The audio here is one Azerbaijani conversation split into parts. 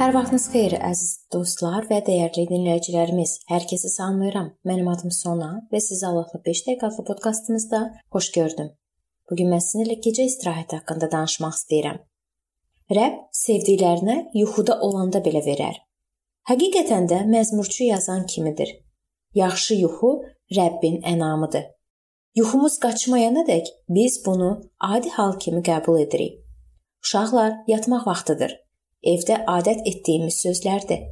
Hər vaxtınız xeyir, əziz dostlar və dəyərli dinləyicilərimiz. Hər kəsi salamlayıram. Mənim adım Sona və sizi Allahla 5 dəqiqəlik podkastımızda xoş gördüm. Bu gün mən sizinlə gecə istirahəti haqqında danışmaq istəyirəm. Rəbb sevdiklərinə yuxuda olanda belə verər. Həqiqətən də məzmurçu yazan kimidir. Yaxşı yuxu Rəbbin ənamıdır. Yuxumuz qaçmayana dək biz bunu adi hal kimi qəbul edirik. Uşaqlar, yatmaq vaxtıdır evdə adət etdiyimiz sözlərdir.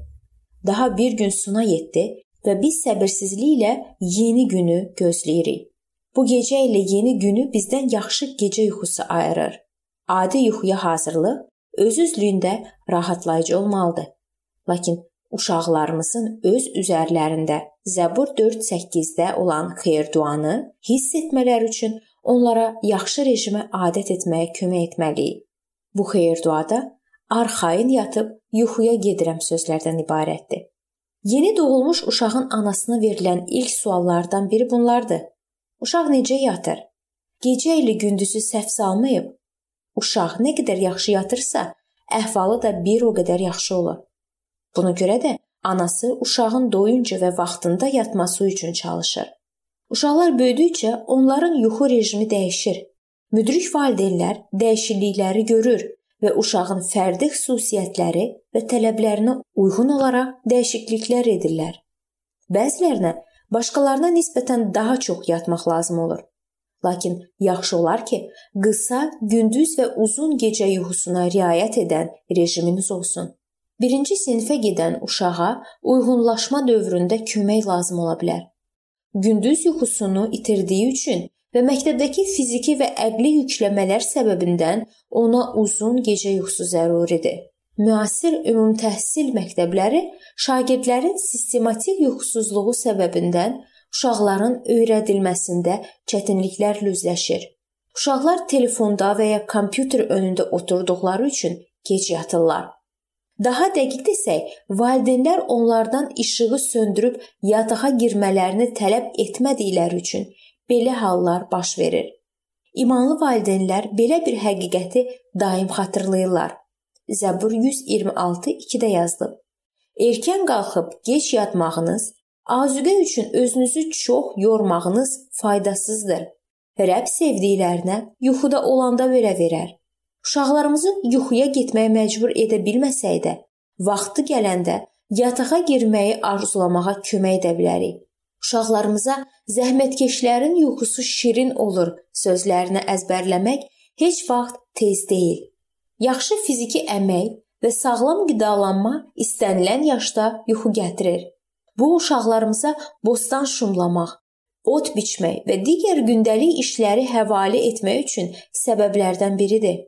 Daha bir gün sona yetdi və biz səbirsizliklə yeni günü gözləyirik. Bu gecə ilə yeni günü bizdən yaxşı gecə yuxusu ayırır. Adi yuxuya hazırlıq öz-özlüyündə rahatlayıcı olmalıdır. Lakin uşaqlarımızın öz üzərlərində Zəbur 4:8-də olan xeyir duanı hiss etmələri üçün onlara yaxşı rejimə adət etməyə kömək etməliyik. Bu xeyir duada arxayın yatıb yuxuya gedirəm sözlərdən ibarətdir. Yeni doğulmuş uşağın anasına verilən ilk suallardan biri bunlardır. Uşaq necə yatır? Gecə ilə gündüzü səhv salmayıb. Uşaq nə qədər yaxşı yatırsa, əhvalı da bir o qədər yaxşı olur. Buna görə də anası uşağın doyunca və vaxtında yatması üçün çalışır. Uşaqlar böyüdükcə onların yuxu rejimi dəyişir. Müdrik valideynlər dəyişiklikləri görür və uşağın fərdi xüsusiyyətləri və tələblərinə uyğun olaraq dəyişikliklər edirlər. Bəzilərinə başqalarına nisbətən daha çox yatmaq lazım olur. Lakin yaxşı olar ki, qısa, gündüz və uzun gecə yuxusuna riayət edən rejiminiz olsun. Birinci sinifə gedən uşağa uyğunlaşma dövründə kömək lazım ola bilər. Gündüz yuxusunu itirdiyi üçün və məktəbdəki fiziki və əqli yükləmələr səbəbindən ona uzun gecə yuxusu zəruridir. Müasir ümumi təhsil məktəbləri şagirdlərin sistematik yuxusuzluğu səbəbindən uşaqların öyrədilməsində çətinliklərlə üzləşir. Uşaqlar telefonda və ya kompüter önündə oturduqları üçün gec yatırlar. Daha dəqiq desək, valideynlər onlardan işığı söndürüb yatağa girmələrini tələb etmədikləri üçün belə hallar baş verir. İmanlı valideynlər belə bir həqiqəti daim xatırlayırlar. Zəbur 126:2-də yazılıb. Erkən qalxıb gec yatmağınız, azuqə üçün özünüzü çox yormağınız faydasızdır. Rəbb sevdiklərinə yuxuda olanda belə verər. Uşaqlarımızı yuxuya getməyə məcbur edə bilməsək də, vaxtı gələndə yatağa girməyi arzulamağa kömək edə bilərik. Uşaqlarımıza zəhmətkeşlərin yuxusu şirin olur sözlərini əzbərləmək heç vaxt tez deyil. Yaxşı fiziki əmək və sağlam qidalanma istənilən yaşda yuxu gətirir. Bu uşaqlarımıza bostan şumlamaq, ot biçmək və digər gündəlik işləri həvalə etmək üçün səbəblərdən biridir.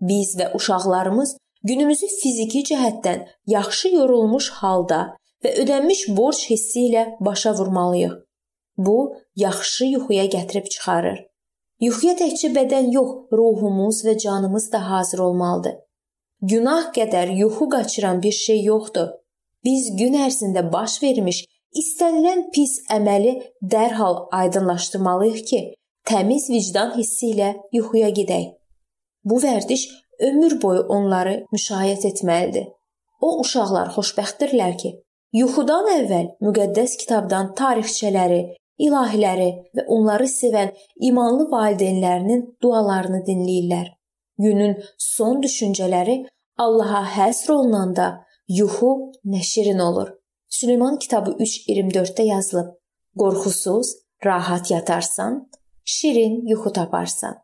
Biz və uşaqlarımız günümüzü fiziki cəhətdən yaxşı yorulmuş halda və ödənmiş borc hissi ilə başa vurmalıyıq. Bu, yaxşı yuxuya gətirib çıxarır. Yuxuya təkcə bədən yox, ruhumuz və canımız da hazır olmalıdır. Günah qədər yuxu qaçıran bir şey yoxdur. Biz gün ərzində baş vermiş istənilən pis əməli dərhal aydınlaşdırmalıyıq ki, təmiz vicdan hissi ilə yuxuya gedək. Bu vərdiş ömür boyu onları müşayiət etməlidir. O uşaqlar xoşbəxtdirlər ki, Yuxudan əvvəl müqəddəs kitabdan tarixçələri, ilahiləri və onları sevən imanlı valideynlərinin dualarını dinləyirlər. Günün son düşüncələri Allaha həsr olunanda yuxu nəşirin olur. Süleyman kitabı 3:24-də yazılıb. Qorxusuz, rahat yatarsan, şirin yuxu taparsan.